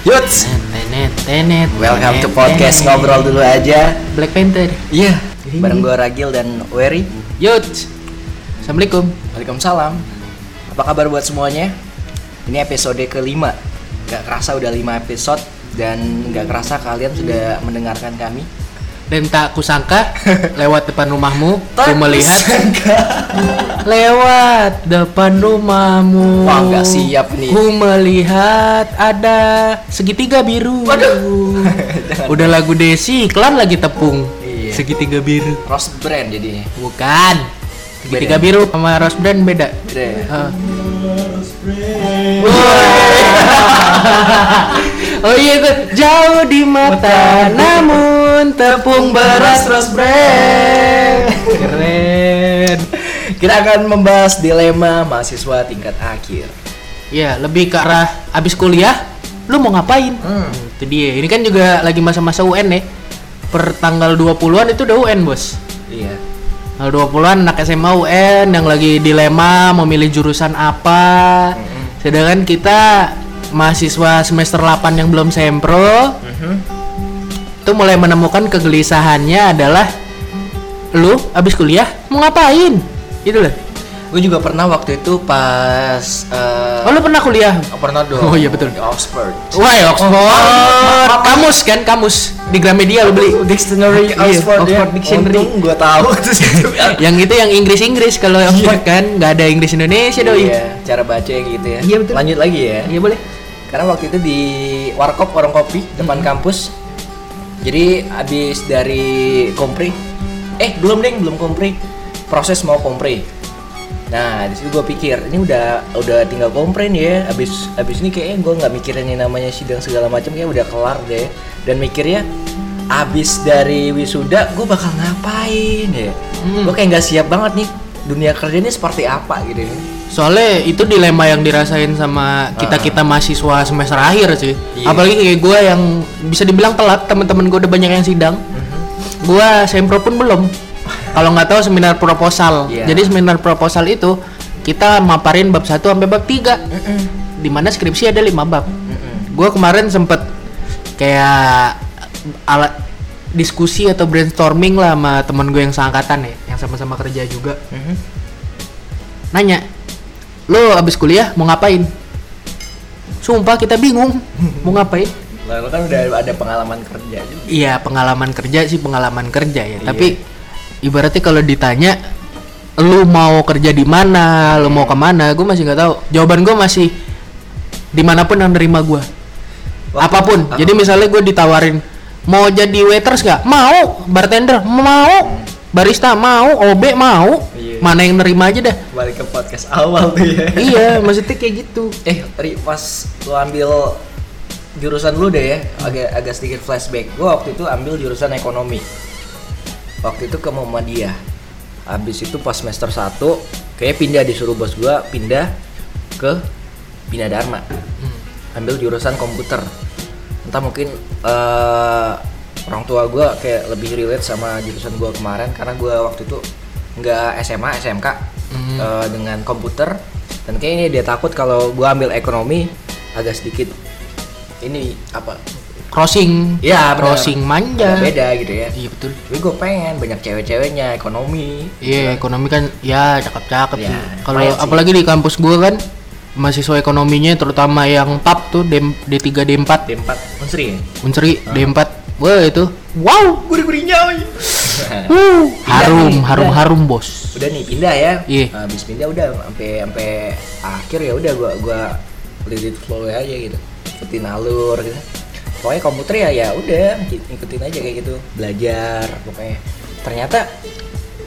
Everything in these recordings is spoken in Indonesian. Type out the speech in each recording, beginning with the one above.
Yuts, Tenet, tenet. welcome to podcast ngobrol dulu aja. Black Panther. Iya, bareng gue Ragil dan Wery. Yut. Assalamualaikum. Waalaikumsalam. Apa kabar buat semuanya? Ini episode kelima. Gak kerasa udah lima episode dan gak kerasa kalian sudah mendengarkan kami. Dan tak kusangka lewat depan rumahmu ku Tak melihat kusangka. lewat depan rumahmu. Wah, nggak siap nih. Ku melihat ada segitiga biru. Waduh. Udah lagu Desi, iklan lagi tepung. Iya. Segitiga biru. Rose brand jadinya. Bukan. Segitiga Beda. biru sama Rose Brand beda. Beda ya? Ah. oh iya itu jauh di mata namun tepung beras Rose Brand. Keren. Kita akan membahas dilema mahasiswa tingkat akhir. Ya, lebih ke arah abis kuliah, lu mau ngapain? Hmm. Itu dia. Ini kan juga lagi masa-masa UN ya. Per tanggal 20-an itu udah UN, Bos. Iya. Tanggal 20-an anak SMA UN yang lagi dilema mau milih jurusan apa. Sedangkan kita mahasiswa semester 8 yang belum sempro itu mulai menemukan kegelisahannya adalah lu abis kuliah mau ngapain? Gitu loh. Gue juga pernah waktu itu pas eh, Oh, lu pernah kuliah? pernah dong. Oh, iya, betul. Di Oxford. Wah, ya, Oxford. Kamus kan, kamus di Gramedia lu beli. Dictionary Iya, Oxford, ya. Oxford Dictionary. Untung gue tahu gitu. yang itu yang Inggris-Inggris kalau Oxford kan nggak ada Inggris Indonesia doi. Iya, cara baca gitu ya. Iya, betul. Lanjut lagi ya. Iya boleh. Karena waktu itu di warkop warung kopi depan kampus. Jadi abis dari kompre, eh belum deng belum kompre, proses mau kompre. Nah di situ gue pikir ini udah udah tinggal kompre nih ya. Abis abis ini kayaknya gue nggak mikirin yang namanya sidang segala macam kayak udah kelar deh. Dan mikirnya abis dari wisuda gue bakal ngapain ya? Hmm. Gue kayak nggak siap banget nih dunia kerja ini seperti apa gitu ya. Soalnya itu dilema yang dirasain sama kita kita mahasiswa semester akhir sih. Iya. Apalagi kayak gue yang bisa dibilang telat, teman-teman gue udah banyak yang sidang. Gue sempro pun belum. Kalau nggak tahu seminar proposal. Iya. Jadi seminar proposal itu kita maparin bab 1 sampai bab 3. Di mana skripsi ada 5 bab. Gue kemarin sempet kayak alat diskusi atau brainstorming lah sama temen gue yang seangkatan ya, yang sama-sama kerja juga. Mhm. Nanya, lo abis kuliah mau ngapain? Sumpah kita bingung mau ngapain. Lalu kan udah ada pengalaman kerja juga. Iya pengalaman kerja sih pengalaman kerja ya. Iya. Tapi ibaratnya kalau ditanya, lu mau kerja di mana, lu mau ke mana, gue masih nggak tahu. Jawaban gue masih di mana pun yang nerima gue. Apa pun. apa- Jadi misalnya gue ditawarin mau jadi waiters gak? Mau. Bartender mau. Barista mau. OB mau. Iya. Mana yang nerima aja dah. Balik ke podcast awal tuh ya. iya, maksudnya kayak gitu. Eh, Ri, pas lu ambil jurusan lu deh ya, agak agak sedikit flashback. Gua waktu itu ambil jurusan ekonomi. Waktu itu ke Muhammadiyah. Habis itu pas semester 1, kayak pindah disuruh bos gua pindah ke Bina Dharma. Ambil jurusan komputer. Entah mungkin eh, orang tua gua kayak lebih relate sama jurusan gua kemarin karena gua waktu itu nggak SMA, SMK Hmm. eh, dengan komputer dan kayaknya dia takut kalau gua ambil ekonomi agak sedikit ini apa Crossing. ya benar. Crossing manja. Agak beda gitu ya Iya betul. tapi gue pengen banyak cewek-ceweknya ekonomi Iya, ekonomi kan ya cakep-cakep Ya, sih. Kalau sih. apalagi di kampus gua kan mahasiswa ekonominya terutama yang TAP tuh D, D3 D4 D4 Unsri ya Unsri Ah. D4 wah itu. Wow gurih-gurihnya uh, harum nih, harum udah. harum bos. Udah nih pindah ya. Iya. habis pindah udah sampai sampai akhir ya udah gua gua let it flow aja gitu. Ikutin alur gitu. Pokoknya komputer ya ya udah ikutin aja kayak gitu. Belajar pokoknya. Ternyata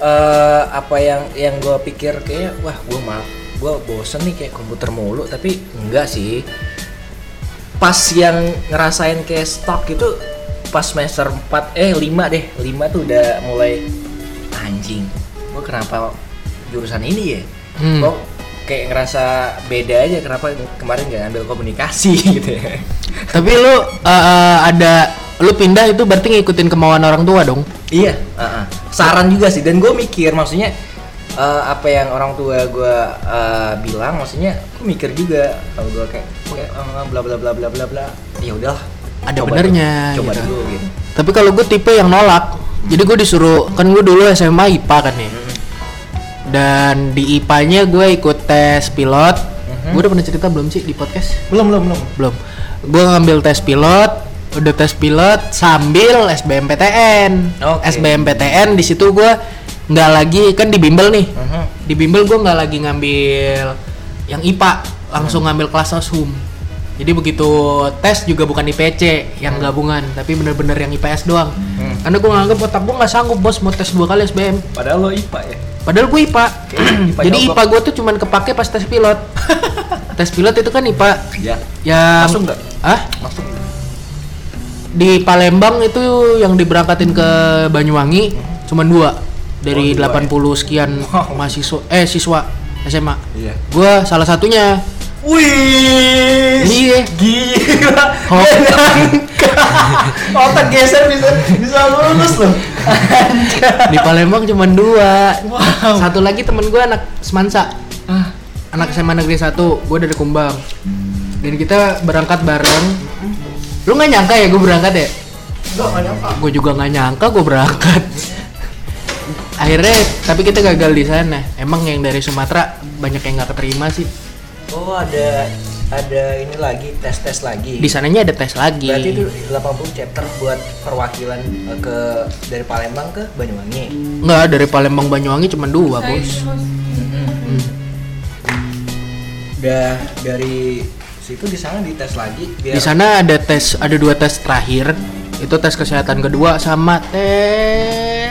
eh apa yang yang gua pikir kayak wah gua mah gua bosen nih kayak komputer mulu tapi enggak sih. Pas yang ngerasain kayak stock itu pas semester 4 eh 5 deh. 5 tuh udah mulai anjing gua kenapa jurusan ini ya? Hmm. kok kayak ngerasa beda aja kenapa kemarin gak ngambil komunikasi gitu ya. Tapi lu uh, ada lu pindah itu berarti ngikutin kemauan orang tua dong? Iya uh-uh. saran juga sih. Dan gue mikir maksudnya eh, apa yang orang tua gue eh, bilang maksudnya gue mikir juga. Kalau gue kayak kayak bla bla bla bla bla bla. Ya udah Ada benernya, coba gitu. dulu gitu Tapi kalau gue tipe yang nolak. Jadi gue disuruh kan gue dulu SMA IPA kan ya. Dan di IPA-nya gue ikut tes pilot. Gue udah pernah cerita belum sih di podcast? belum belum belum Belum. Gue ngambil tes pilot, udah tes pilot sambil SBMPTN. Oke. SBMPTN di situ gue nggak lagi kan di bimbel nih. Mhm. Di bimbel gue nggak lagi ngambil yang IPA, langsung ngambil kelas sosum. Jadi begitu tes juga bukan IPC yang gabungan, tapi bener-bener yang IPS doang. Hmm. Karena gue nganggap otak gue nggak sanggup bos mau tes dua kali SBM. padahal lo IPA ya Padahal gue IPA. IPA Jadi nyogok. IPA gue tuh cuman kepake pas tes pilot. tes pilot itu kan IPA ya yang Masuk nggak? Ah, masuk di Palembang itu yang diberangkatin ke Banyuwangi cuman dua dari Oh, dua 80 sekian Wow. mahasiswa eh siswa SMA. iya Gua salah satunya. Wih, Iya. gila. Oh. Otak geser bisa bisa lulus loh. Di Palembang cuman dua. Wow. Satu lagi temen gua anak Semansa. Ah, Anak SMA Negeri 1, gue dari Kumbang. Dan kita berangkat bareng. Lu nggak nyangka ya gue berangkat ya? Enggak nyangka. gue juga nggak nyangka gue berangkat akhirnya tapi kita gagal di sana emang yang dari Sumatera banyak yang nggak keterima sih Oh, ada ada ini lagi tes-tes lagi. di sananya ada tes lagi Berarti itu 80 chapter buat perwakilan eh, ke dari Palembang ke Banyuwangi. nggak dari Palembang Banyuwangi cuma dua bos Hmm. Udah dari situ di sana dites lagi biar di sana ada tes ada dua tes terakhir itu tes kesehatan kedua sama tes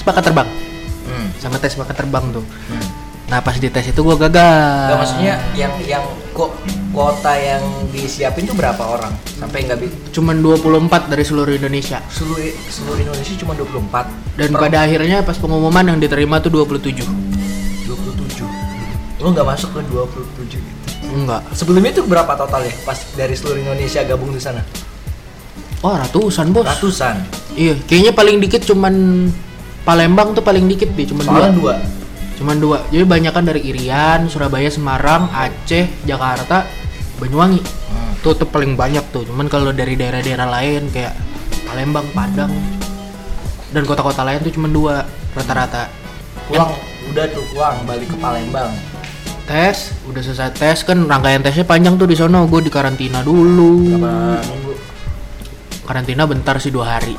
bakat terbang Hmm. sama tes bakat terbang tuh Hmm. Nah pas di tes itu gue gagal. Nggak, maksudnya yang yang kok kuota yang disiapin tuh berapa orang? Sampai nggak bi cuman 24 dari seluruh Indonesia. Seluruh seluruh Indonesia cuma 24 dan Per- pada akhirnya pas pengumuman yang diterima tuh 27 27 lo nggak masuk ke 27 gitu. enggak sebelumnya itu berapa total ya pas dari seluruh Indonesia gabung di sana? Oh ratusan bos. ratusan? Iya, kayaknya paling dikit cuman Palembang tuh paling dikit deh, cuman dua Cuman dua. Jadi banyak kan dari Irian, Surabaya, Semarang, Aceh, Jakarta, Banyuwangi. Hmm. Tuh tuh paling banyak tuh. Cuman kalau dari daerah-daerah lain kayak Palembang, Padang dan kota-kota lain tuh cuman dua rata-rata. pulang udah tuh pulang balik ke Palembang Tes, udah selesai tes kan rangkaian tesnya panjang tuh di sono. Gue di karantina dulu. berapa minggu Karantina bentar sih dua hari.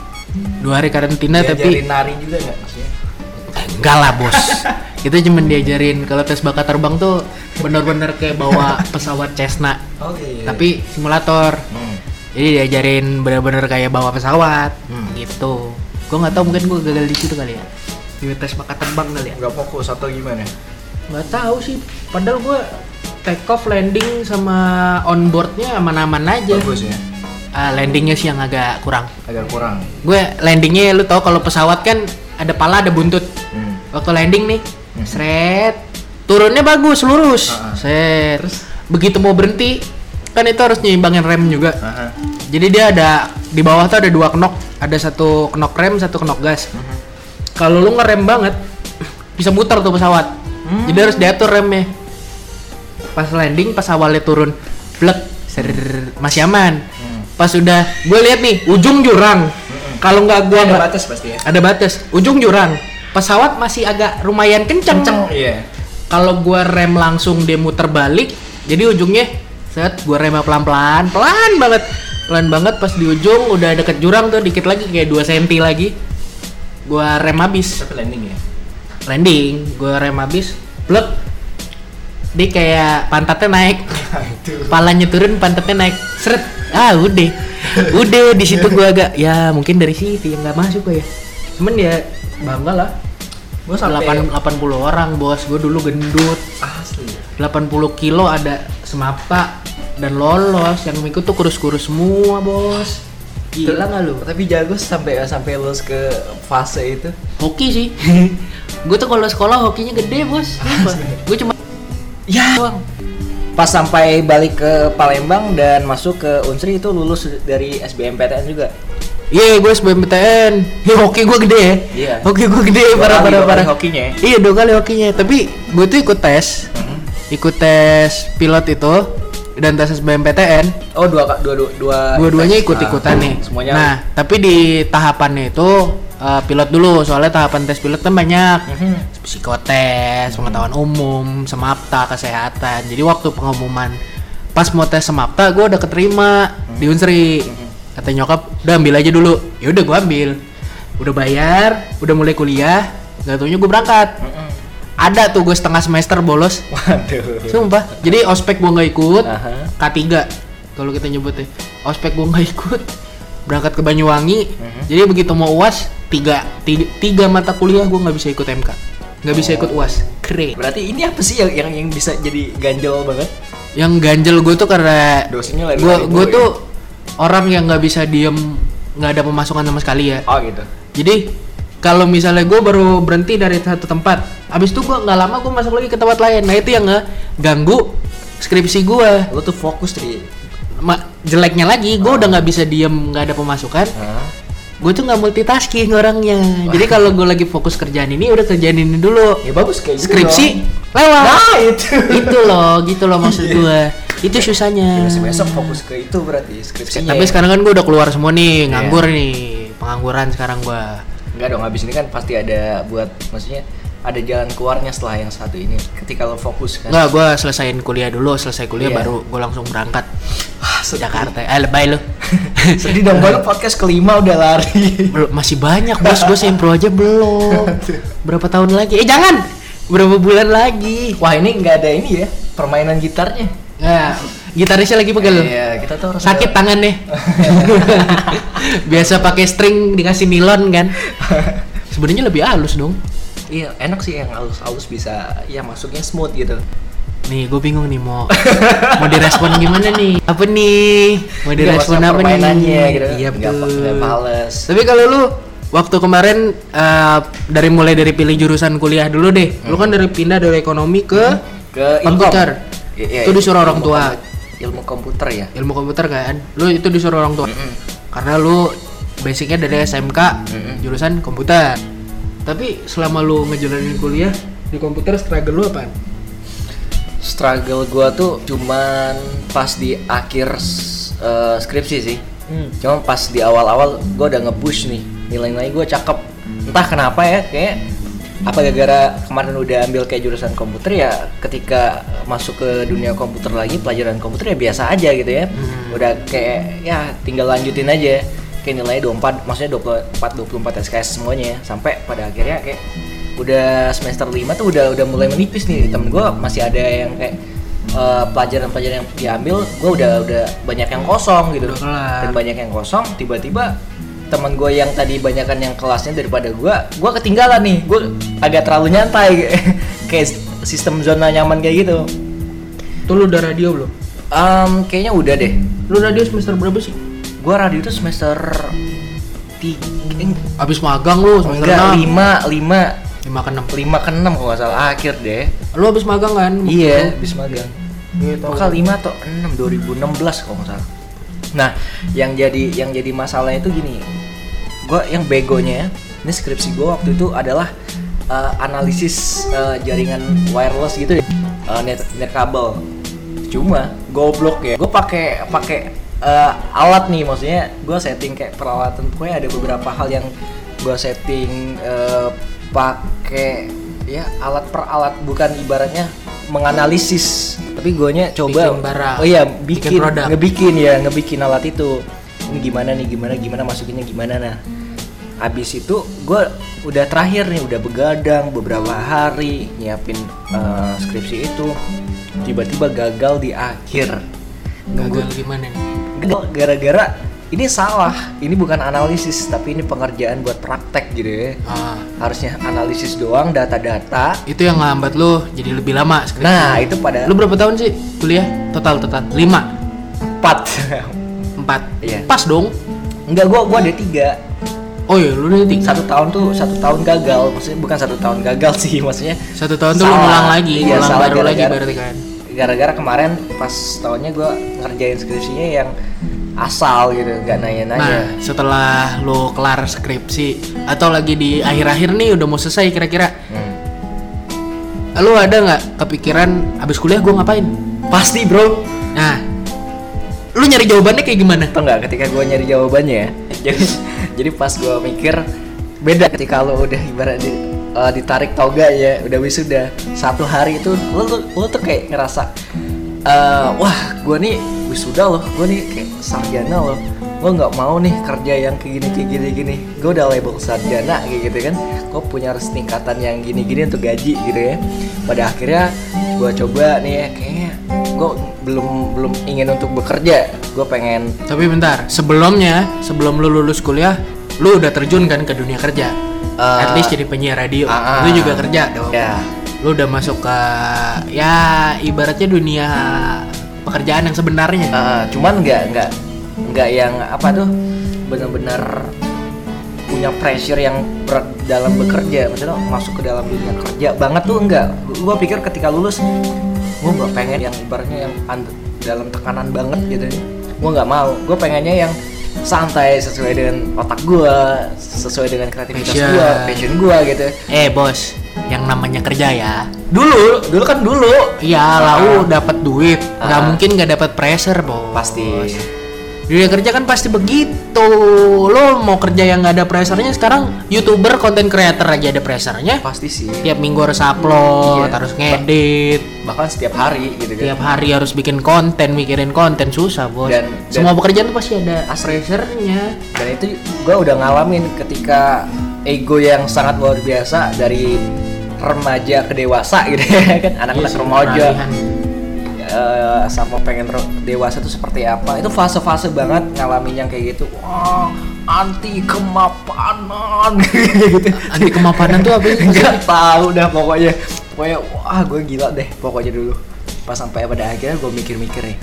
Dua hari karantina Diajarin tapi nari juga nggak maksudnya Eh, enggak lah bos kita cuma diajarin. Kalau tes bakat terbang tuh bener-bener kayak bawa pesawat Cessna. Oh iya tapi simulator. Hmm. jadi diajarin bener-bener kayak bawa pesawat. Hmm. gitu. Gue nggak tahu mungkin gue gagal di situ kali ya. Di tes bakat terbang kali ya. Nggak fokus atau gimana? Nggak tahu sih. Padahal gue take off landing sama onboardnya aman-aman aja. Bagus ya. Ah, landingnya sih yang agak kurang. Agak kurang. Gue landingnya lu tau kalau pesawat kan ada pala ada buntut. Hmm. waktu landing nih Hmm. seret turunnya bagus lurus. Ah, ah. set begitu mau berhenti kan itu harus nyimbangin rem juga. Aha. jadi dia ada di bawah tuh ada dua knok. Ada satu knok rem satu knok gas. Mhm. kalau lu ngerem banget bisa muter tuh pesawat. Hmm. jadi harus diatur remnya. Pas landing pas awalnya turun blek ser masih aman. Hmm. pas udah gue lihat nih ujung jurang. Kalau nggak gua ada batas pasti ya? Ada batas ujung jurang pesawat masih agak lumayan kenceng, iya. Kalau gua rem langsung dia muter balik jadi ujungnya set gua rem pelan pelan banget. Pelan banget pas di ujung udah deket jurang tuh dikit lagi kayak 2 cm lagi. Gua rem habis. Tapi landing ya? Landing gua rem habis blek. Dia kayak pantatnya naik. Palanya turun pantatnya naik. Seret. Ah udah. Udah di situ gua agak ya mungkin dari situ yang nggak masuk gua ya. Cuman ya bangga lah gue sampai 8, 80 orang bos. Gue dulu gendut. Asli 80 kilo ada semapa dan lolos. Yang ikut tuh kurus-kurus semua bos. Gila nggak lu? Tapi jago sampai sampai lulus ke fase itu. Hoki sih. Gue tuh kalau sekolah hokinya gede bos. Gue cuma ya. doang. Pas sampai balik ke Palembang dan masuk ke Unsri itu lulus dari SBMPTN juga Iya, gue SBMPTN. Ya hoki gue gede ya. Iya. Hoki gue gede Dua parah kali, parah hokinya ya? Iya, dua kali hokinya. Tapi gue tuh ikut tes. Mhm. Ikut tes pilot itu dan tes SBMPTN. Oh dua dua dua, dua Dua-duanya ikut-ikutan Ah, nih. Semuanya. Nah, tapi di tahapannya itu eh, pilot dulu. Soalnya tahapan tes pilot kan banyak. Mhm. Psikotes, pengetahuan umum, semapta, kesehatan. Jadi waktu pengumuman pas mau tes semapta, gue udah keterima di Unsri. Kata nyokap, udah ambil aja dulu. Ya udah gue ambil. Udah bayar, udah mulai kuliah. Gak taunya gue berangkat. Ada tuh gue setengah semester bolos. Waduh. Sumpah. Jadi ospek gue nggak ikut. Aha. K3 kalau kita nyebutnya. Ospek gue nggak ikut. Berangkat ke Banyuwangi. Mhm. Jadi begitu mau UAS, tiga, tiga, tiga mata kuliah gue nggak bisa ikut MK. Nggak bisa ikut UAS. Keren. Berarti ini apa sih yang yang, yang bisa jadi ganjel banget? Yang ganjel gue tuh karena Dosennya gue gue gue tuh orang yang nggak bisa diem nggak ada pemasukan sama sekali ya. Oh gitu. Jadi kalau misalnya gue baru berhenti dari satu tempat, abis itu gue nggak lama gue masuk lagi ke tempat lain. Nah itu yang ngeganggu skripsi gue. Lo tuh fokus tri. Ma- jeleknya lagi gue udah nggak bisa diem nggak ada pemasukan Hah? gue tuh nggak multitasking orangnya jadi kalau gue lagi fokus kerjaan ini udah kerjaan ini dulu Ya bagus kayak gitu skripsi dong. lewat Nah itu. itu loh gitu loh maksud gue itu susahnya Besok besok fokus ke itu berarti skripsinya. tapi sekarang kan gue udah keluar semua nih Iya. nganggur nih pengangguran sekarang gue Enggak dong, habis ini kan pasti ada buat maksudnya ada jalan keluarnya setelah yang satu ini. Ketika lo fokus kan. Enggak, gue selesaiin kuliah dulu, selesai kuliah Iya. baru gue langsung berangkat Ah, sedih. Jakarta. Eh lebay lu. Sedih dong, baru podcast kelima udah lari. Belum, masih banyak bos, gue sempro aja belum. Berapa tahun lagi? Eh jangan, berapa bulan lagi? Wah ini nggak ada ini ya permainan gitarnya. Nah, gitarisnya lagi pegel. Iya, kita tuh harus Sakit tangan nih. Biasa pakai string dikasih nilon kan. Sebenarnya lebih halus dong. Iya, enak sih yang halus-halus bisa ya masuknya smooth gitu. Nih, gue bingung nih mau mau direspon gimana nih? Apa nih? Mau Iya, direspon apa nih? gitu. Iya betul. Tapi kalau lu waktu kemarin eh, dari mulai dari pilih jurusan kuliah dulu deh. Lu kan dari pindah dari ekonomi ke Ke komputer. Iya, iya, itu disuruh orang tua. kompu- Ilmu komputer ya. Ilmu komputer kan. Lu itu disuruh orang tua. Mm-mm. Karena lu basicnya dari SMK Mm-mm. jurusan komputer. Tapi selama lu ngejalanin kuliah di komputer struggle lu apaan? Struggle gua tuh cuman pas di akhir eh, skripsi sih. Hmm. Cuma pas di awal-awal gue udah nge-push nih nilai-nilai gue cakep. Entah kenapa ya, kayak apa gara-gara kemarin udah ambil kayak jurusan komputer ya ketika masuk ke dunia komputer lagi pelajaran komputer ya biasa aja gitu ya. Hmm. Udah kayak ya tinggal lanjutin aja. Kayak nilainya 24, maksudnya 24 24 SKS semuanya sampai pada akhirnya kayak udah semester 5 tuh udah udah mulai menipis nih temen gue masih ada yang kayak eh, pelajaran-pelajaran yang diambil gue udah udah banyak yang kosong gitu Udah kelar. dan banyak yang kosong tiba-tiba teman gue yang tadi banyakan yang kelasnya daripada gue gue ketinggalan nih gue agak terlalu nyantai kayak sistem zona nyaman kayak gitu Tuh lu udah radio belum? Em, kayaknya udah deh Lu radio semester berapa sih? gue radio itu semester tiga Abis magang lu semester enggak 6 lima lima 5 ke 6 lima ke enam kalau nggak salah akhir deh Lu abis magang kan? iya bis magang Gitu. Maka 5 atau 6 2016 kalau nggak salah. Nah, yang jadi yang jadi masalahnya itu gini. Gua yang begonya ini skripsi gua waktu itu adalah eh, analisis eh, jaringan wireless gitu ya. Eh, net net kabel. Cuma goblok ya. Gue pakai pakai eh, alat nih maksudnya gua setting kayak peralatan pokoknya ada beberapa hal yang gua setting eh, pakai ya alat per alat bukan ibaratnya menganalisis tapi guanya coba Bikin barang. oh iya Bikin bikin, produk. ngebikin ya ngebikin alat itu ini gimana nih gimana gimana masukinnya gimana nah habis itu gue udah terakhir nih udah begadang beberapa hari nyiapin eh, skripsi itu tiba-tiba gagal di akhir Gagal gimana nih? gagal gara-gara ini salah. Ini bukan analisis tapi ini pengerjaan buat praktek gitu ya. Ah, harusnya analisis doang data-data. Itu yang ngehambat lu jadi lebih lama skripsi. nah itu pada Lu berapa tahun sih kuliah? Total total. 5 empat. 4 Iya. Pas dong. Enggak gua gua ada tiga. Oh iya lu tiga? Satu tahun tuh satu tahun gagal. Maksudnya bukan satu tahun gagal sih maksudnya Satu tahun tuh lu Salah. ngulang lagi Iya, Ngulang salah baru lagi gara-gara- berarti kan. gara-gara kemarin pas tahunnya gua ngerjain skripsinya yang asal gitu nggak nanya-nanya Nah, setelah lo kelar skripsi atau lagi di akhir-akhir nih udah mau selesai kira-kira, Hmm. lo ada nggak kepikiran abis kuliah gue ngapain? pasti bro Nah, lu nyari jawabannya kayak gimana? atau nggak ketika gue nyari jawabannya ya jadi jadi pas gue mikir beda ketika lo udah ibarat di, eh, ditarik toga ya udah wisuda satu hari itu lo tuh lo tuh kayak ngerasa eh, wah gue nih wisuda loh gue nih kayak sarjana loh gue nggak mau nih kerja yang kayak gini kayak gini gini gue udah label sarjana kayak gitu kan gue punya harus tingkatan yang gini gini untuk gaji gitu ya pada akhirnya gue coba nih ya kayaknya gue belum belum ingin untuk bekerja gue pengen Tapi bentar, sebelumnya, sebelum lu lulus kuliah, lu udah terjun kan ke dunia kerja. Eh, At least jadi penyiar radio. ah, ah. Lu juga kerja dong. ya Lu udah masuk ke ya ibaratnya dunia pekerjaan yang sebenarnya. Uh, cuman nggak nggak nggak yang apa tuh benar-benar punya pressure yang berat dalam bekerja. Maksudnya masuk ke dalam dunia kerja banget tuh enggak gua pikir ketika lulus gua nggak pengen yang ibaratnya yang dalam tekanan banget gitu gua nggak mau. Gua pengennya yang santai sesuai dengan otak gua sesuai dengan kreativitas Passion. gua passion gua gitu. Eh, bos, yang namanya kerja ya. dulu dulu kan dulu Iya, Ah. lau dapat duit, nggak Ah. mungkin nggak dapat pressure, bos. pasti Dunia kerja kan pasti begitu. Lo mau kerja yang nggak ada pressernya sekarang youtuber, content creator aja ada pressernya. pasti sih Tiap minggu harus upload, Iya. harus ngedit, bahkan setiap hari gitu kan tiap hari harus bikin konten, mikirin konten susah bos. Dan- Semua pekerjaan tuh pasti ada pressernya. dan itu gue udah ngalamin ketika ego yang sangat luar biasa dari remaja ke dewasa gitu ya kan? Anak-anak Iya sih, remaja. eh, sama pengen dewasa itu seperti apa? Itu fase-fase banget ngalamin yang kayak gitu. Wah anti kemapanan. Gitu. Anti kemapanan tuh apa nggak tahu dah pokoknya. Pokoknya wah gue gila deh pokoknya dulu. Pas sampai pada akhirnya gue mikir-mikir nih.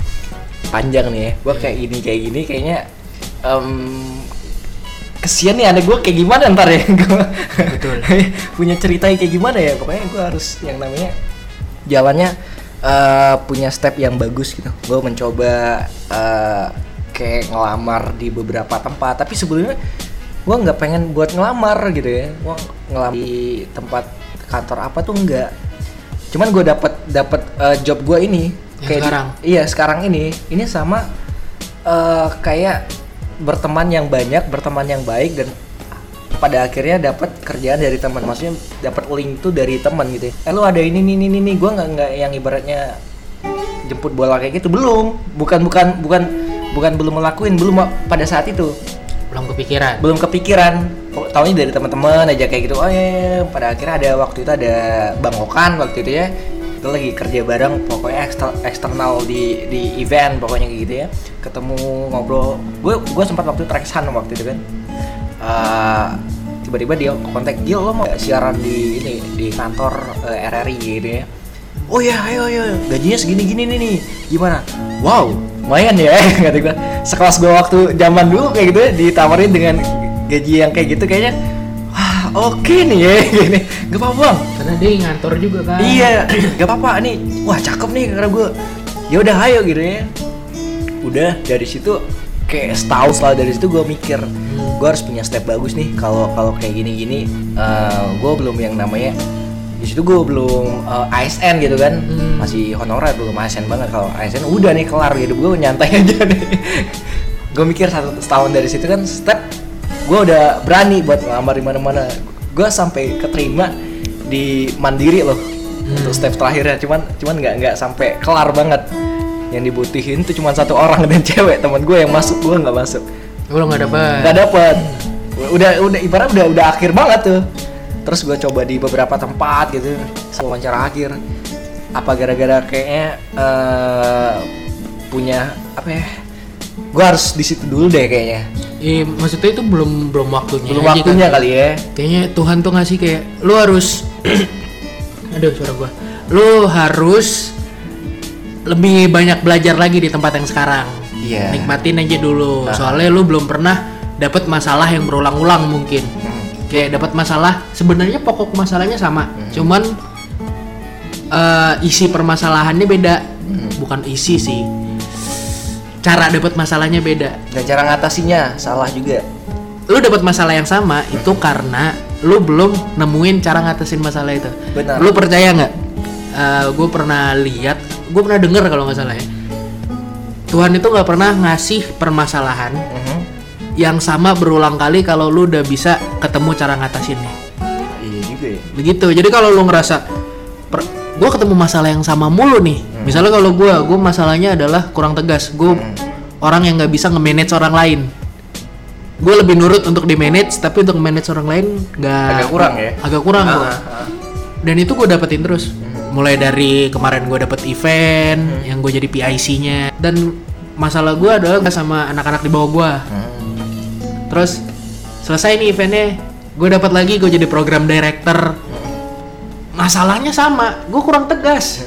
Panjang nih ya gue kayak gini kayak gini kayaknya em, kesian nih ada gue kayak gimana ntar ya? Gue Betul. punya cerita kayak gimana ya? Pokoknya gue harus yang namanya jalannya eh, punya step yang bagus gitu. Gue mencoba eh, kayak ngelamar di beberapa tempat. Tapi sebelumnya gue nggak pengen buat ngelamar gitu ya. Gue ngelamar di tempat kantor apa tuh enggak cuman gue dapat dapat eh, job gue ini. Yang kayak di- sekarang? iya sekarang ini. Ini sama eh, kayak berteman yang banyak berteman yang baik dan pada akhirnya dapat kerjaan dari teman. Maksudnya dapat link tuh dari teman gitu eh lu ada ini ini ini, ini. gue nggak nggak yang ibaratnya jemput bola kayak gitu. Belum. Bukan bukan bukan bukan belum ngelakuin. Belum pada saat itu. Belum kepikiran. belum kepikiran. Kok taunya dari teman-teman aja kayak gitu. Oh ya, ya, ya. pada akhirnya ada waktu itu ada bang Okan waktu itu ya kita lagi kerja bareng pokoknya ekster- eksternal di di event pokoknya gitu ya. Ketemu ngobrol. Gue gue sempat waktu track sun waktu itu kan. Eh, tiba-tiba dia kontak Gil lo mau siaran di ini di kantor eh, RRI gitu ya? Oh ya ayo ayo gajinya segini gini nih nih. Gimana? Wow lumayan ya. Kata gue sekelas gue waktu zaman dulu kayak gitu ya ditawarin dengan gaji yang kayak gitu kayaknya oke nih ya gini. Gak apa-apa bang Karena dia ngantor juga kan. iya gak apa-apa. Nih wah cakep nih karena gue ya udah ayo gitu ya. Udah dari situ kayak setahun setelah dari situ gue mikir gue harus punya step bagus nih. Kalau kalau kayak gini-gini gue belum yang namanya di situ gue belum eh, ASN gitu kan. Hmm. masih honorer belum ASN banget. Kalau ASN udah nih kelar gitu. Gue nyantai aja nih. Gue mikir satu setahun dari situ kan step gue udah berani buat ngelamar di mana-mana. Gue sampai keterima di mandiri loh untuk step terakhirnya. Cuman cuman nggak nggak sampai kelar banget. Yang dibutuhin tuh cuma satu orang dan cewek. Teman gue yang masuk gue nggak masuk. Gue nggak dapet. nggak dapet. Udah udah ibarat udah udah akhir banget tuh. Terus gue coba di beberapa tempat gitu wawancara akhir. Apa gara-gara kayaknya eh, punya apa ya gue harus di situ dulu deh kayaknya Iya, maksudnya itu belum belum waktunya. belum waktunya kan. kali ya Kayaknya Tuhan tuh ngasih kayak lu harus Aduh suara gua. Lu harus lebih banyak belajar lagi di tempat yang sekarang. Iya. Nikmatin aja dulu. Nah. Soalnya lu belum pernah dapat masalah yang berulang-ulang mungkin. Hmm. Kayak dapat masalah sebenarnya pokok masalahnya sama. Cuman eh, isi permasalahannya beda. Hmm. Bukan isi sih. Cara dapat masalahnya beda. Dan cara ngatasinya salah juga. Lu dapat masalah yang sama itu karena lu belum nemuin cara ngatasin masalah itu. Benar. lu percaya nggak? Gue pernah lihat gue pernah denger kalau nggak salah ya. Tuhan itu nggak pernah ngasih permasalahan Mhm. yang sama berulang kali kalau lu udah bisa ketemu cara ngatasinnya. Iya juga ya. Begitu. Jadi kalau lu ngerasa gue ketemu masalah yang sama mulu nih misalnya kalau gue gue masalahnya adalah kurang tegas. Gue orang yang nggak bisa nge-manage orang lain. Gue lebih nurut untuk di manage tapi untuk manage orang lain nggak Agak kurang ya? agak kurang gua. Ah, ah. dan itu gue dapetin terus. Mulai dari kemarin gue dapet event yang gue jadi PIC-nya dan masalah gue adalah sama anak-anak di bawah gue Hmm. terus selesai nih eventnya gue dapat lagi gue jadi program director. Masalahnya sama gue kurang tegas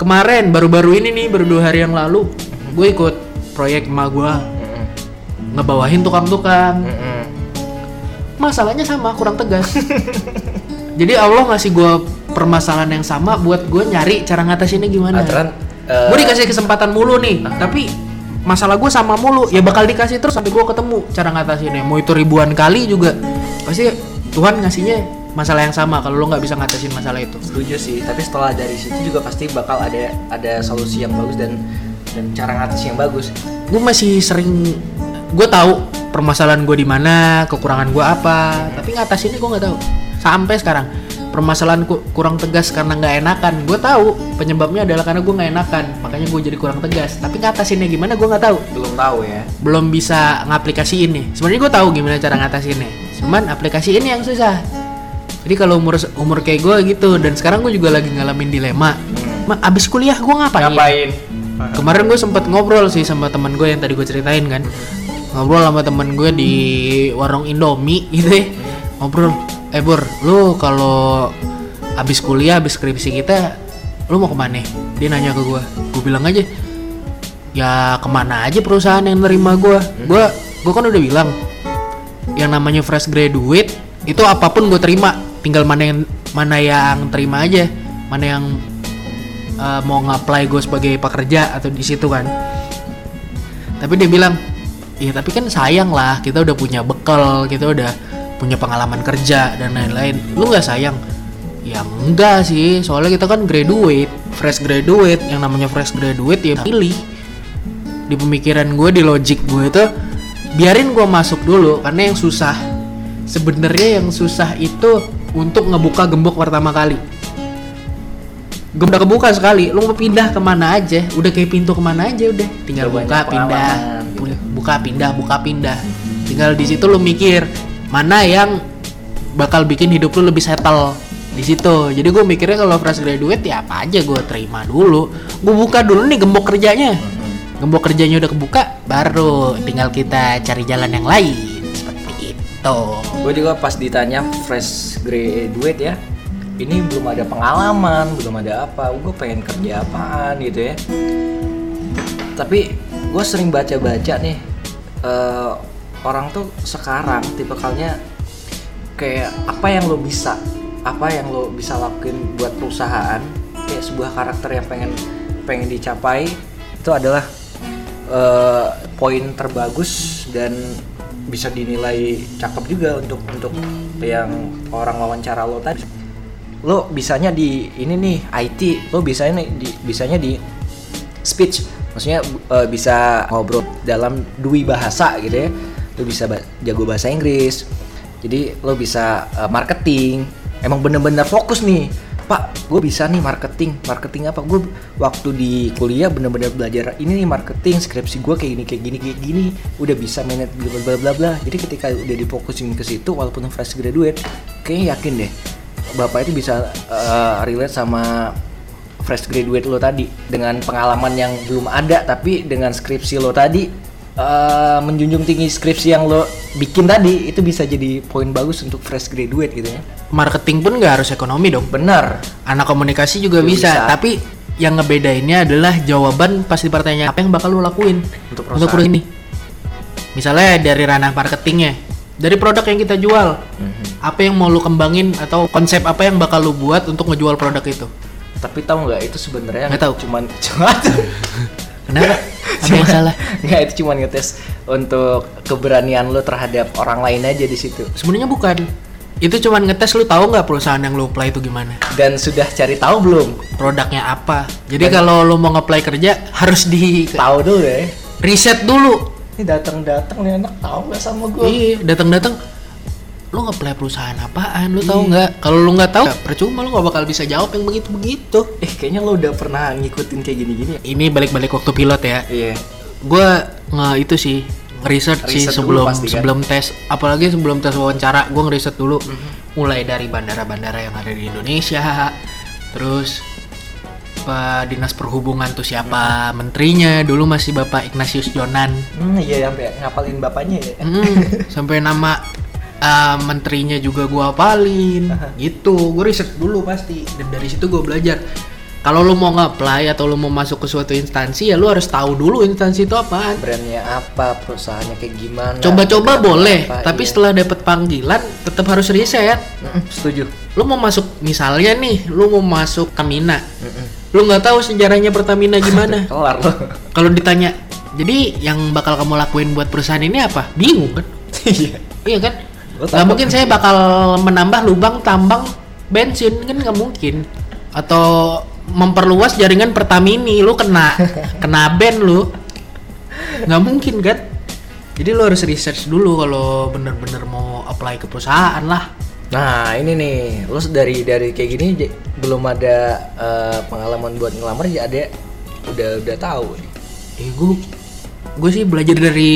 kemarin baru-baru ini nih baru dua hari yang lalu gue ikut proyek emak gue Mhm. ngebawahin tukang-tukang. Masalahnya sama kurang tegas. Jadi Allah ngasih gue permasalahan yang sama buat gue nyari cara ngatasinnya gimana. Aturan eh, gue dikasih kesempatan mulu nih tapi masalah gue sama mulu. Ya bakal dikasih terus sampai gue ketemu cara ngatasinnya. Mau itu ribuan kali juga pasti Tuhan ngasihnya masalah yang sama kalau lo nggak bisa ngatasin masalah itu. Setuju sih tapi setelah dari situ juga pasti bakal ada ada solusi yang bagus dan dan cara ngatasi yang bagus. Gue masih sering gue tahu permasalahan gue di mana kekurangan gue apa tapi ngatasinnya gue nggak tahu. Sampai sekarang permasalahan ku- kurang tegas karena nggak enakan. Gue tahu penyebabnya adalah karena gue nggak enakan makanya gue jadi kurang tegas. Tapi ngatasinnya gimana gue nggak tahu. Belum tahu ya. Belum bisa ngaplikasiin nih. Sebenarnya gue tahu gimana cara ngatasinnya. Cuman aplikasi ini yang susah jadi kalau umur umur kayak gue gitu dan sekarang gue juga lagi ngalamin dilema. Ma, abis kuliah gue ngapain? Ngapain? Kemarin gue sempet ngobrol sih sama teman gue yang tadi gue ceritain kan. Ngobrol sama teman gue di warung Indomie gitu ya. Ngobrol eh Bur lu kalau abis kuliah abis skripsi kita lu mau ke mana? Dia nanya ke gue gue bilang aja ya ke mana aja perusahaan yang nerima gue gue gue kan udah bilang yang namanya fresh graduate itu apa pun gue terima tinggal mana yang mana yang terima aja. Mana yang uh, mau ngapply gue sebagai pekerja atau di situ kan. Tapi dia bilang iya tapi kan sayang lah kita udah punya bekal kita udah punya pengalaman kerja dan lain-lain. Lu nggak sayang? Ya enggak sih soalnya kita kan graduate fresh graduate yang namanya fresh graduate ya pilih. Di pemikiran gue di logic gue itu biarin gue masuk dulu karena yang susah sebenarnya yang susah itu untuk ngebuka gembok pertama kali. Gembok udah kebuka sekali lu mau pindah ke mana aja? Udah kayak pintu ke mana aja udah. Tinggal Udah buka pindah. gitu. Bu- buka pindah buka pindah. Tinggal di situ lu mikir mana yang bakal bikin hidup lu lebih settle? Di situ. Jadi gue mikirnya kalau fresh graduate ya apa aja gue terima dulu. Gue buka dulu nih gembok kerjanya. Gembok kerjanya udah kebuka baru tinggal kita cari jalan yang lain seperti itu gue juga pas ditanya fresh graduate ya ini belum ada pengalaman belum ada apa gue pengen kerja apaan gitu ya. Tapi gue sering baca-baca nih eh, orang tuh sekarang tipikalnya kayak apa yang lo bisa apa yang lo bisa lakuin buat perusahaan kayak sebuah karakter yang pengen pengen dicapai itu adalah eh, poin terbagus dan bisa dinilai cakep juga untuk untuk yang orang wawancara lo tadi. Lo bisanya di ini nih IT lo bisanya di bisanya di speech. Maksudnya eh, bisa ngobrol dalam dui bahasa gitu ya. Lo bisa ba- jago bahasa Inggris. Jadi lo bisa eh, marketing. Emang bener-bener fokus nih pak gue bisa nih marketing. Marketing apa? Gue waktu di kuliah bener-bener belajar ini nih marketing skripsi gue kayak gini kayak gini kayak gini. Udah bisa manage bla bla bla bla. Jadi ketika udah difokusin ke situ walaupun fresh graduate kayaknya yakin deh bapak itu bisa eh, relate sama fresh graduate lo tadi. Dengan pengalaman yang belum ada tapi dengan skripsi lo tadi eh, menjunjung tinggi skripsi yang lo bikin tadi itu bisa jadi poin bagus untuk fresh graduate gitu ya marketing pun nggak harus ekonomi dong benar anak komunikasi juga bisa, bisa. tapi yang ngebedainnya adalah jawaban pasti pertanyaan apa yang bakal lo lakuin Untuk untuk perusahaan. perusahaan ini misalnya dari ranah marketingnya dari produk yang kita jual Mhm. apa yang mau lo kembangin atau konsep apa yang bakal lo buat untuk ngejual produk itu tapi tahu nggak itu sebenarnya Nggak tahu. cuman cuman Kenapa? Ada yang salah? Nggak, itu cuma ngetes untuk keberanian lu terhadap orang lain aja di situ. Sebenarnya bukan. Itu cuman ngetes lu tahu nggak perusahaan yang lu apply itu gimana? Dan sudah cari tahu belum? Produknya apa? Jadi kalau lu mau nge-apply kerja harus di Tahu dulu ya. riset dulu. Ini datang-datang nih anak tahu nggak sama gue? Iya, datang-datang lu nge-apply perusahaan apaan? Lu tahu nggak? Kalau lu nggak tahu, percuma lu nggak bakal bisa jawab yang begitu-begitu. Eh kayaknya lo udah pernah ngikutin kayak gini-gini ya? Ini balik-balik waktu pilot ya. Iya. Gua nge itu sih research sih sebelum pasti kan? sebelum tes apalagi sebelum tes wawancara gue ngeriset dulu Mhm. mulai dari bandara-bandara yang ada di Indonesia terus apa, dinas perhubungan tuh siapa menterinya dulu masih bapak Ignatius Jonan Hmm, iya sampai ngapalin bapaknya ya. Mm, sampai nama uh, menterinya juga gua hafalin gitu gue riset dulu pasti dan dari situ gue belajar kalau lu mau nge-apply atau lu mau masuk ke suatu instansi ya lu harus tahu dulu instansi itu apaan Brandnya apa, perusahaannya kayak gimana? coba-coba boleh apa, tapi iya. setelah dapet panggilan tetap harus riset Mm-mm, setuju. lu mau masuk misalnya nih lu mau masuk Pertamina Mm-mm. lu nggak tahu sejarahnya Pertamina gimana Kelar lo. kalau ditanya jadi yang bakal kamu lakuin buat perusahaan ini apa bingung kan Iya. Iya kan? Nggak mungkin saya bakal menambah lubang tambang bensin kan nggak mungkin. Atau memperluas jaringan Pertamini, lu kena kena ban lu. Nggak mungkin kan? Jadi lu harus research dulu kalau bener-bener mau apply ke perusahaan lah. Nah ini nih, lo dari dari kayak gini belum ada eh, pengalaman buat ngelamar ya ada udah udah tahu nih. Eh gue gue sih belajar dari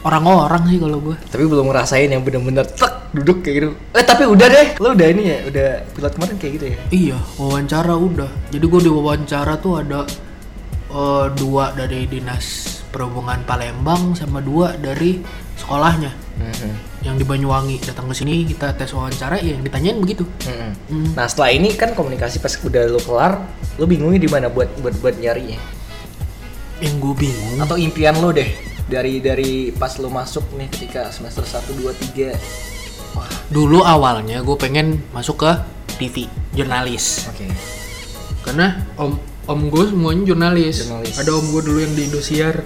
orang-orang sih kalau gue. Tapi belum ngerasain yang bener-bener tek duduk kayak gitu. Eh tapi udah deh, lo udah ini ya, udah pilot kemarin kayak gitu ya. Iya, wawancara udah. Jadi gue di wawancara tuh ada eh, dua dari dinas perhubungan Palembang sama dua dari sekolahnya Mhm. yang di Banyuwangi datang ke sini kita tes wawancara ya yang ditanyain begitu. Mhm. Hmm. Nah setelah ini kan komunikasi pas udah lo kelar, lo bingungnya di mana buat buat buat nyarinya? Yang gue bingung. Atau impian lo deh dari dari pas lo masuk nih ketika semester 1, 2, 3 Wah, Dulu awalnya gue pengen masuk ke TV jurnalis oke. karena om om gue semuanya jurnalis. Jurnalis. Ada om gue dulu yang di Indosiar.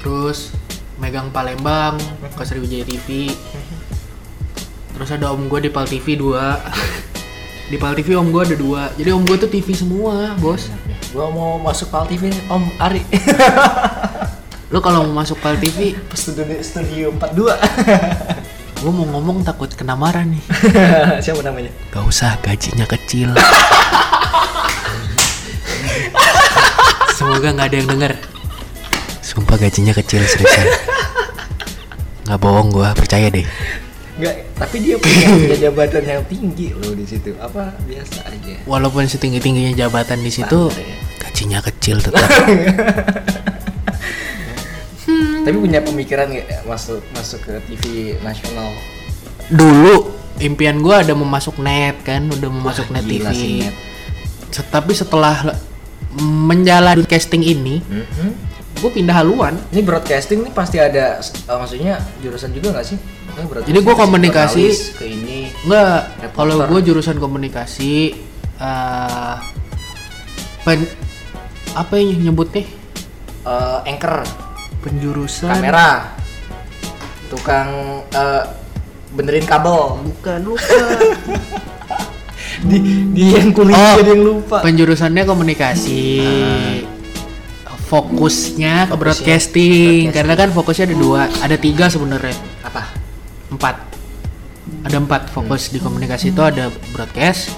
Terus megang Palembang ke Sriwijaya TV. Terus ada om gue di Pal TV 2 Di Pal TV om gue ada dua Jadi om gue tuh TV semua bos Gua mau masuk Pal TV nih, Om Ari. Lo kalau mau masuk Pal TV studio studio 42. Gue mau ngomong takut kena marah nih Siapa namanya? Gak usah gajinya kecil Semoga nggak ada yang denger Sumpah gajinya kecil seriusan Nggak bohong gue percaya deh Enggak, tapi dia punya, punya jabatan yang tinggi loh di situ. Apa biasa aja. Walaupun setinggi tingginya jabatan di situ ya. Gajinya kecil tetap Tapi punya pemikiran nggak masuk masuk ke TV nasional? dulu impian gue ada mau masuk net kan udah mau masuk net TV sih, net. Tapi setelah menjalani casting ini Mhm. gue pindah haluan Ini broadcasting nih pasti ada eh, maksudnya jurusan juga nggak sih? Broadcasting Jadi gua ke komunikasi- ke ini. Reporter. kalau gue jurusan komunikasi eh pen- apa yang nyebutnya Eh, anchor, penjurusan kamera, tukang eh, benerin kabel. bukan lupa Di, dia yang kuliah Oh. jadi yang lupa. penjurusannya komunikasi fokusnya ke broadcasting broadcasting. karena kan fokusnya ada dua ada tiga sebenarnya Apa? empat ada empat fokus di komunikasi itu ada broadcast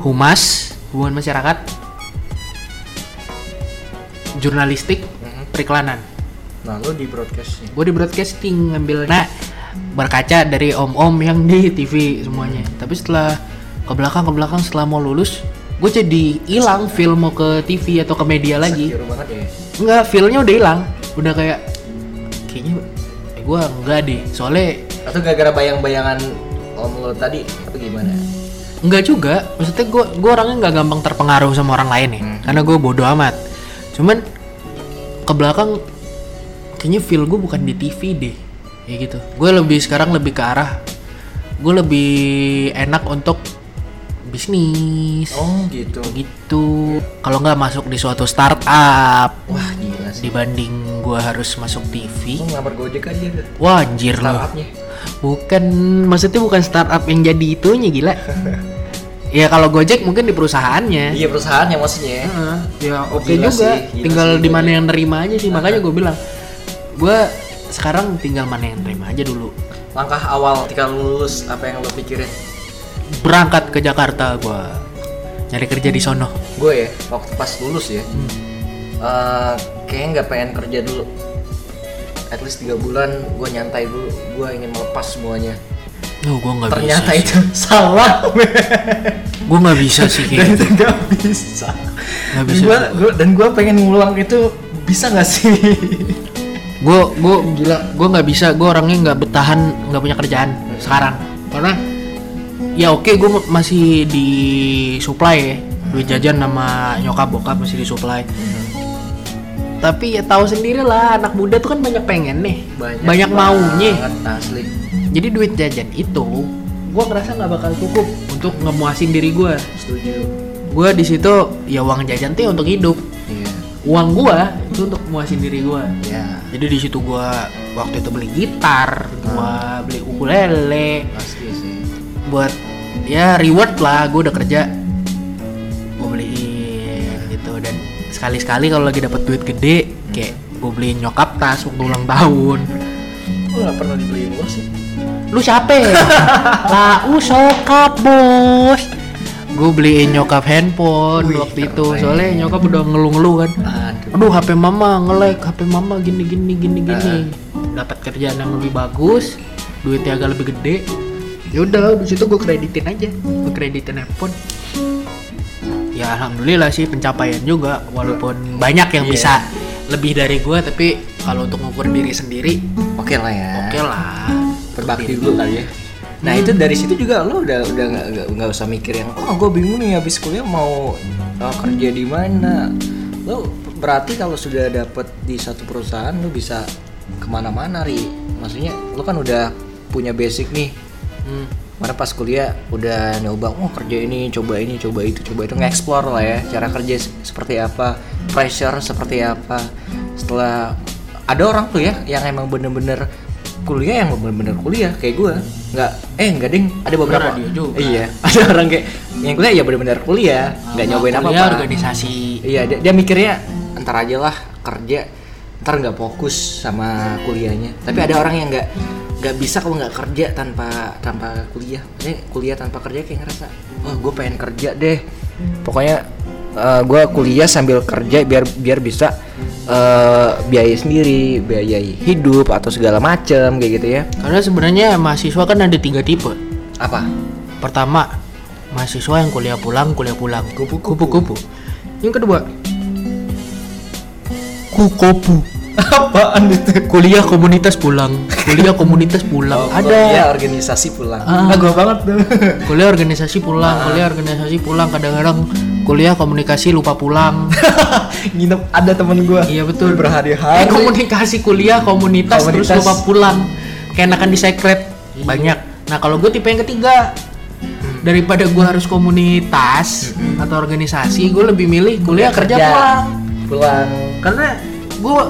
humas hubungan masyarakat jurnalistik periklanan Nah, lo di broadcastnya. gue di broadcasting ngambilnya berkaca dari om-om yang di TV semuanya tapi setelah ke belakang ke belakang setelah mau lulus gue jadi hilang feel mau ke TV atau ke media lagi banget ya. Enggak, feelnya udah hilang udah kayak kayaknya eh, gue enggak deh soalnya Atau gara-gara bayang-bayangan om lo tadi apa gimana? Enggak juga, maksudnya gue gue orangnya nggak gampang terpengaruh sama orang lain ya, Hmm. karena gue bodoh amat. Cuman ke belakang kayaknya feel gue bukan di TV deh, kayak gitu. Gue lebih sekarang lebih ke arah gue lebih enak untuk bisnis. Oh gitu. Gitu. Kalau nggak masuk di suatu startup wah gila sih. dibanding gua harus masuk TV ngelamar gojek aja deh wah anjir lo bukan maksudnya bukan startup yang jadi itunya gila. Ya kalau Gojek mungkin di perusahaannya. Iya perusahaannya maksudnya. Heeh, ya oke Gila juga. sih, tinggal di mana yang nerima aja sih. Makanya gue bilang gue sekarang tinggal mana yang nerima aja dulu. Langkah awal ketika lulus apa yang lo pikirin? Berangkat ke Jakarta gue nyari kerja di sono. Gue ya waktu pas lulus ya Hmm. eh, kayaknya nggak pengen kerja dulu. At least tiga bulan gue nyantai dulu. Gue ingin melepas semuanya. Duh, gue nggak bisa ternyata sih. itu salah. Gue nggak bisa sih kayak gitu. nggak bisa. Dan bisa. gue dan gue pengen ngulang itu bisa nggak sih gue gue gila gue nggak bisa gue orangnya nggak bertahan nggak punya kerjaan sekarang. Karena ya oke gue masih di supply ya. Duit jajan sama nyokap bokap masih di supply. Tapi ya tahu sendiri lah anak muda tuh kan banyak pengen nih. Banyak, maunya. banget, asli. Jadi duit jajan itu gue ngerasa nggak bakal cukup untuk ngemuasin diri gue setuju. Gue di situ ya uang jajan tuh untuk hidup uang gue itu untuk muasin diri gue ya. Jadi di situ gua waktu itu beli gitar gua beli ukulele. Pasti sih. Buat ya reward lah gua udah kerja. Gua beliin gitu. Dan sekali sekali kalau lagi dapat duit gede kayak gua beliin nyokap tas waktu ulang tahun. Gue nggak pernah dibeliin gue sih. Lu siapa? Lah u sokap bos gue beliin nyokap handphone Wih, waktu itu. Keren. soalnya nyokap udah ngeluh-ngeluh kan. Aduh. Aduh HP mama nge-lag HP mama gini gini gini gini. Dapat kerjaan yang lebih bagus duitnya agak lebih gede. Ya udah di situ gue kreditin aja. Gue kreditin handphone. Ya alhamdulillah sih pencapaian juga. Walaupun banyak yang Iya. bisa lebih dari gue tapi kalau untuk ngukur diri sendiri oke lah ya. oke lah. Berbakti dulu kali ya nah itu dari situ juga lo udah udah nggak usah mikir yang oh gue bingung nih habis kuliah mau uh, kerja di mana. Lo berarti kalau sudah dapet di satu perusahaan lo bisa ke mana-mana ri. Maksudnya lo kan udah punya basic nih. Hmm. mana pas kuliah udah nyoba oh kerja ini coba ini coba itu coba itu. Nge-explore lah ya cara kerja se- seperti apa pressure seperti apa. Setelah ada orang tuh ya yang emang bener-bener kuliah yang bener-bener kuliah kayak gue nggak eh nggak ding. Ada beberapa. Radio juga. iya ada orang kayak yang kuliah ya bener-bener kuliah nggak nyobain apa apa organisasi. Iya dia, dia mikirnya ntar aja lah kerja ntar nggak fokus sama kuliahnya. Tapi ada orang yang nggak nggak bisa kalau nggak kerja tanpa tanpa kuliah. Maksudnya kuliah tanpa kerja kayak ngerasa oh gue pengen kerja deh. Pokoknya gue kuliah sambil kerja biar biar bisa eh, biaya sendiri biayai hidup atau segala macem kayak gitu ya karena sebenarnya mahasiswa kan ada tiga tipe apa Pertama, mahasiswa yang kuliah pulang, kuliah pulang. Kupu-kupu. Kupu-kupu. Yang kedua, kukopu. Apaan itu Kuliah komunitas pulang, kuliah komunitas pulang. ada Ada. organisasi pulang Ah. gue banget tuh Kuliah organisasi pulang, kuliah organisasi pulang. Kadang-kadang kuliah komunikasi lupa pulang. nginep ada temen gue iya betul. Eh, berhari-hari komunikasi kuliah komunitas, terus Komunitas. lupa pulang. Kayak enakan di secret. Banyak. Nah, kalau gue tipe yang ketiga daripada gue harus komunitas atau organisasi, gue lebih milih kuliah kerja, pulang. pulang Karena gue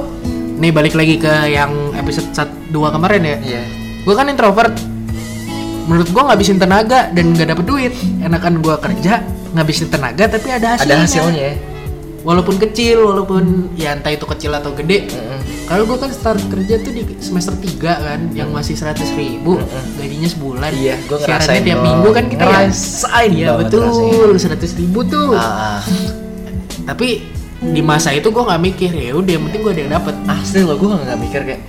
nih balik lagi ke yang episode 1 2 kemarin ya. iya Gue kan introvert. Menurut gue ngabisin tenaga dan gak dapet duit. Enakan gue kerja ngabisin tenaga tapi ada hasilnya. ada hasilnya ya Walaupun kecil, walaupun ya entah itu kecil atau gede. Mm-mm. Kalau gue kan start kerja tuh di semester 3 kan, yang masih 100 ribu, gajinya sebulan. Iya, Siarannya ngerasain tiap minggu kan kita ya. Ngerasain Iya banget betul, 100 ribu tuh. Ah, Tapi di masa itu gue nggak mikir ya udah yang penting gue ada yang dapet. asli loh gue nggak mikir kayak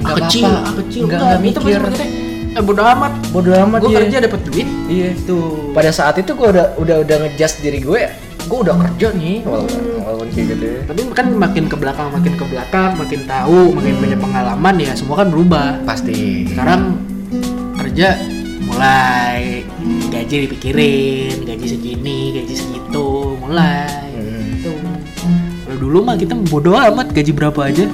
Ah, kecil, apa-apa. ah, kecil, nggak nggak itu mikir mikirnya, Eh bodo amat. bodoh amat Gue iya. kerja dapet duit. iya Tuh. pada saat itu gue udah udah udah ngejudge diri gue gue udah kerja nih walaupun walaupun kayak gitu ya. Tapi kan makin ke belakang, makin ke belakang, makin tahu, makin banyak pengalaman ya semua kan berubah. pasti sekarang kerja mulai gaji dipikirin gaji segini gaji segitu mulai Hmm. Dulu mah kita bodo amat gaji berapa aja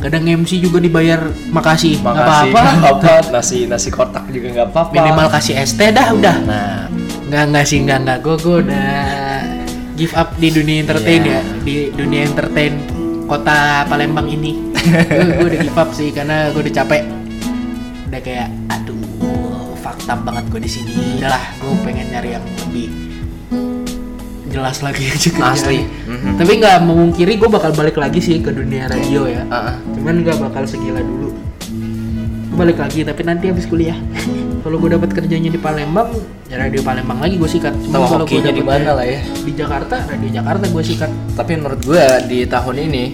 kadang MC juga dibayar makasih nggak makasih apa-apa apa nasi nasi kotak juga nggak apa-apa minimal kasih ST dah udah nah Nggak nggak sih nggak nggak. Gue gue udah give up di dunia entertain Iya. ya, di dunia entertain kota Palembang ini. gue gue udah give up sih karena gue udah capek. Udah kayak aduh fakta banget gue di sini. Udahlah, gue pengen nyari yang lebih jelas lagi aja kerjaan. Asli. Mhm. Tapi nggak memungkiri gue bakal balik lagi sih ke dunia radio ya. Ah. Cuman nggak bakal segila dulu. Gua balik lagi tapi nanti habis kuliah. kalau gue dapat kerjanya di Palembang, ya radio Palembang lagi gue sikat. Tahu kalau hokinya di mana lah ya. Di Jakarta, radio Jakarta gue sikat. Tapi menurut gue di tahun ini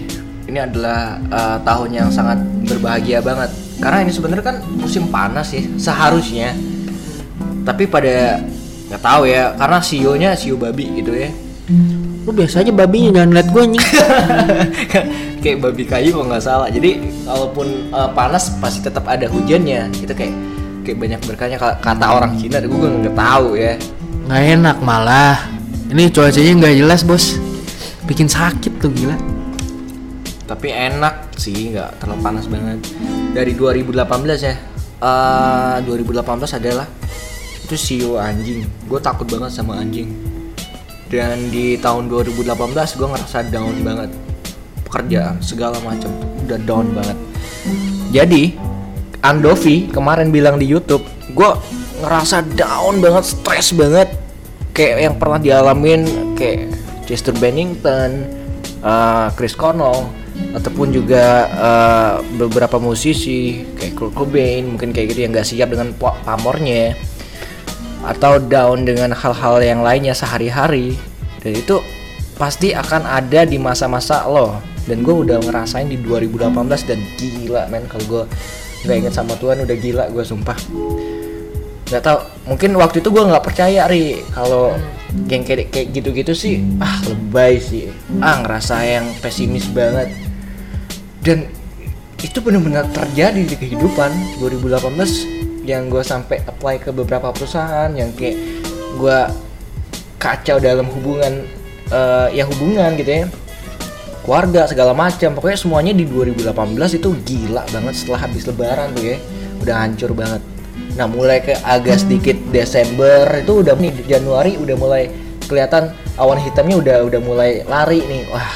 ini adalah uh, tahun yang sangat berbahagia banget. Karena ini sebenarnya kan musim panas sih seharusnya. Tapi pada nggak tahu ya karena sionya sio babi gitu ya. Lu biasa aja babinya jangan liat gue nih. kayak babi kayu kalau nggak salah. Jadi kalaupun uh, panas pasti tetap ada hujannya. Itu kayak kayak banyak berkahnya Ka- kata orang Cina. Gue nggak tahu ya. Nggak enak malah. Ini cuacanya nggak jelas bos. Bikin sakit tuh gila. tapi enak sih nggak terlalu panas banget dari 2018 ya Eh 2018 adalah itu siu anjing. Gue takut banget sama anjing. Dan di tahun 2018 gue ngerasa down banget. Pekerjaan segala macam. Udah down banget. Jadi Andovi kemarin bilang di YouTube gue ngerasa down banget stres banget. Kayak yang pernah dialamin kayak Chester Bennington eh, Chris Cornell ataupun juga eh, beberapa musisi kayak Kurt Cobain mungkin kayak gitu yang gak siap dengan pa- pamornya atau down dengan hal-hal yang lainnya sehari-hari dan itu pasti akan ada di masa-masa lo. Dan gue udah ngerasain di 2018 dan gila men kalau gue nggak inget sama Tuhan udah gila gue sumpah. Nggak tahu mungkin waktu itu gue nggak percaya ri. Kalau yang kayak kayak gitu-gitu sih ah lebay sih. Ah ngerasa yang pesimis banget. Dan itu benar-benar terjadi di kehidupan 2018 yang gue sampai apply ke beberapa perusahaan yang kayak gue kacau dalam hubungan eh, ya hubungan gitu ya. Keluarga segala macam. Pokoknya semuanya di 2018 itu gila banget setelah habis lebaran tuh ya. Udah hancur banget. Nah mulai ke agak sedikit Desember itu udah nih Januari udah mulai kelihatan awan hitamnya udah udah mulai lari nih. Wah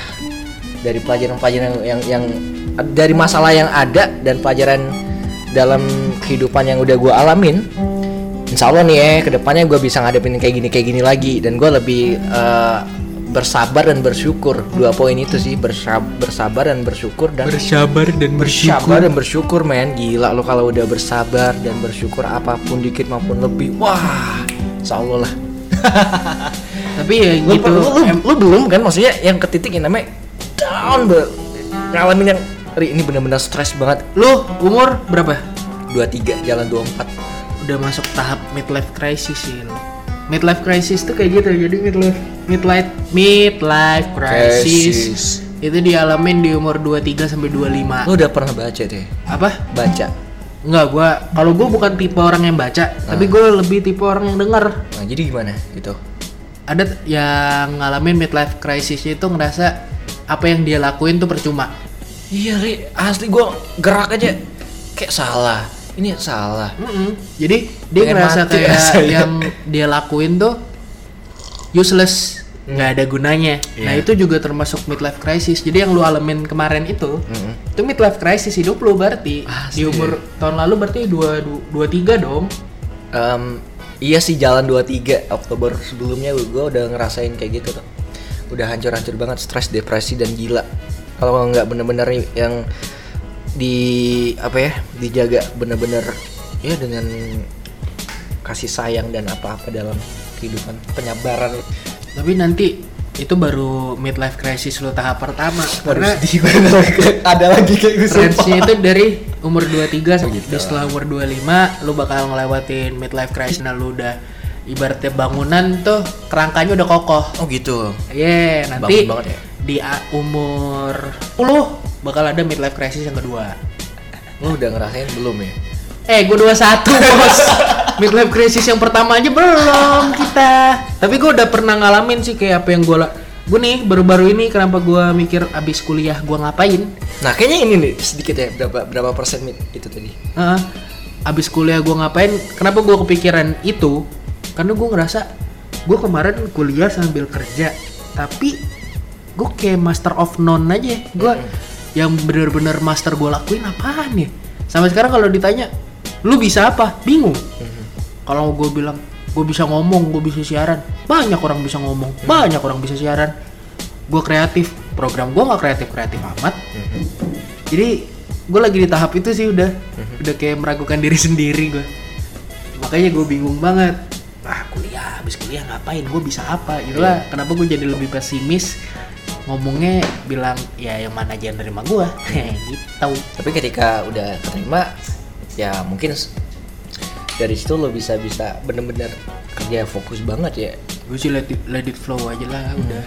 dari pelajaran-pelajaran yang, yang dari masalah yang ada dan pelajaran dalam kehidupan yang udah gue alamin Insya Allah nih ya ke depannya gue bisa ngadepin kayak gini kayak gini lagi. Dan gue lebih eh, bersabar dan bersyukur. Dua poin itu sih bersab- bersabar dan bersyukur dan Bersabar dan bersabar dan bersyukur men. Gila lo kalau udah bersabar dan bersyukur apa pun dikit maupun lebih wah Insya Allah lah. Tapi ya lu, gitu. lu, lu, lu belum kan? Maksudnya yang ke titik yang namanya down be ngalamin yang Ri, ini bener-bener stres banget Lu umur berapa? 23 jalan 24 Udah masuk tahap midlife crisis sih lu. Midlife crisis tuh kayak gitu. Jadi midlife midlife midlife crisis, Crisis. itu dialamin di umur 23 sampai 25. lu udah pernah baca deh Apa? baca Enggak, gua kalau gua bukan tipe orang yang baca, tapi gua lebih tipe orang yang denger. nah jadi gimana gitu Ada yang ngalamin midlife crisis itu ngerasa apa yang dia lakuin tuh percuma. Iya Ri asli gua gerak aja kayak salah ini salah Mm-mm. Jadi dia Pengen ngerasa mati kayak rasanya. yang dia lakuin tuh useless, nggak ada gunanya. Nah Iya. itu juga termasuk midlife crisis. Jadi yang lu alamin kemarin itu, Mm-mm. itu midlife crisis hidup lu berarti Asli. di umur tahun lalu berarti dua du- dua tiga dong. Em, iya sih jalan 23 Oktober sebelumnya gue udah ngerasain kayak gitu tuh udah hancur-hancur banget stres depresi dan gila kalau nggak bener-bener yang di apa ya dijaga bener-bener ya dengan kasih sayang dan apa-apa dalam kehidupan penyabaran Tapi nanti itu baru midlife crisis lu tahap pertama. Karena ada lagi kayak gitu range-nya itu dari umur 23 sampai gitu. setelah umur 25 lu bakal ngelewatin midlife crisis nah lu udah ibaratnya bangunan tuh kerangkanya udah kokoh. oh gitu Iya, nanti Bangun banget ya. Di umur 10 bakal ada midlife crisis yang kedua. lu udah ngerasain belum ya Eh, gue 21 bos. midlife crisis yang pertama aja belum kita. Tapi gue udah pernah ngalamin sih kayak apa yang gue gue nih baru-baru ini kenapa gue mikir abis kuliah gue ngapain? nah kayaknya ini nih sedikit ya berapa berapa persen itu tadi Heeh. abis kuliah gue ngapain? Kenapa gue kepikiran itu? Karena gue ngerasa gue kemarin kuliah sambil kerja tapi gue kayak master of none aja. Gue yang bener-bener master gue lakuin apaan ya? Sampai sekarang kalau ditanya lu bisa apa? Bingung. Kalau gue bilang gue bisa ngomong gue bisa siaran. Banyak orang bisa ngomong banyak orang bisa siaran. Gue kreatif. Program gue nggak kreatif kreatif amat. Jadi gue lagi di tahap itu sih udah. Udah kayak meragukan diri sendiri gue makanya gue bingung banget. Ah kuliah habis kuliah ngapain? Gue bisa apa? Gitu lah kenapa gue jadi lebih pesimis ngomongnya bilang ya yang mana aja yang nerima gue gitu. Tapi ketika udah keterima ya mungkin dari situ lo bisa bisa bener-bener kerja fokus banget ya. Gue sih let it, let it flow aja lah udah.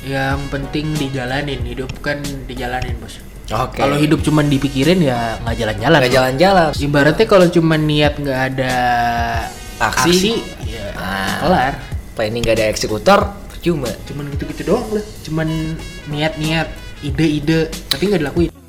Yang penting dijalanin hidup kan dijalanin bos. Oke. Kalau hidup cuman dipikirin ya nggak jalan-jalan. Nggak jalan-jalan. Ibaratnya kalau cuma niat nggak ada Aksi. ya Ah. kelar. Planning nggak ada eksekutor cuma. Cuman gitu-gitu doang lah. Cuman niat-niat ide-ide tapi nggak dilakuin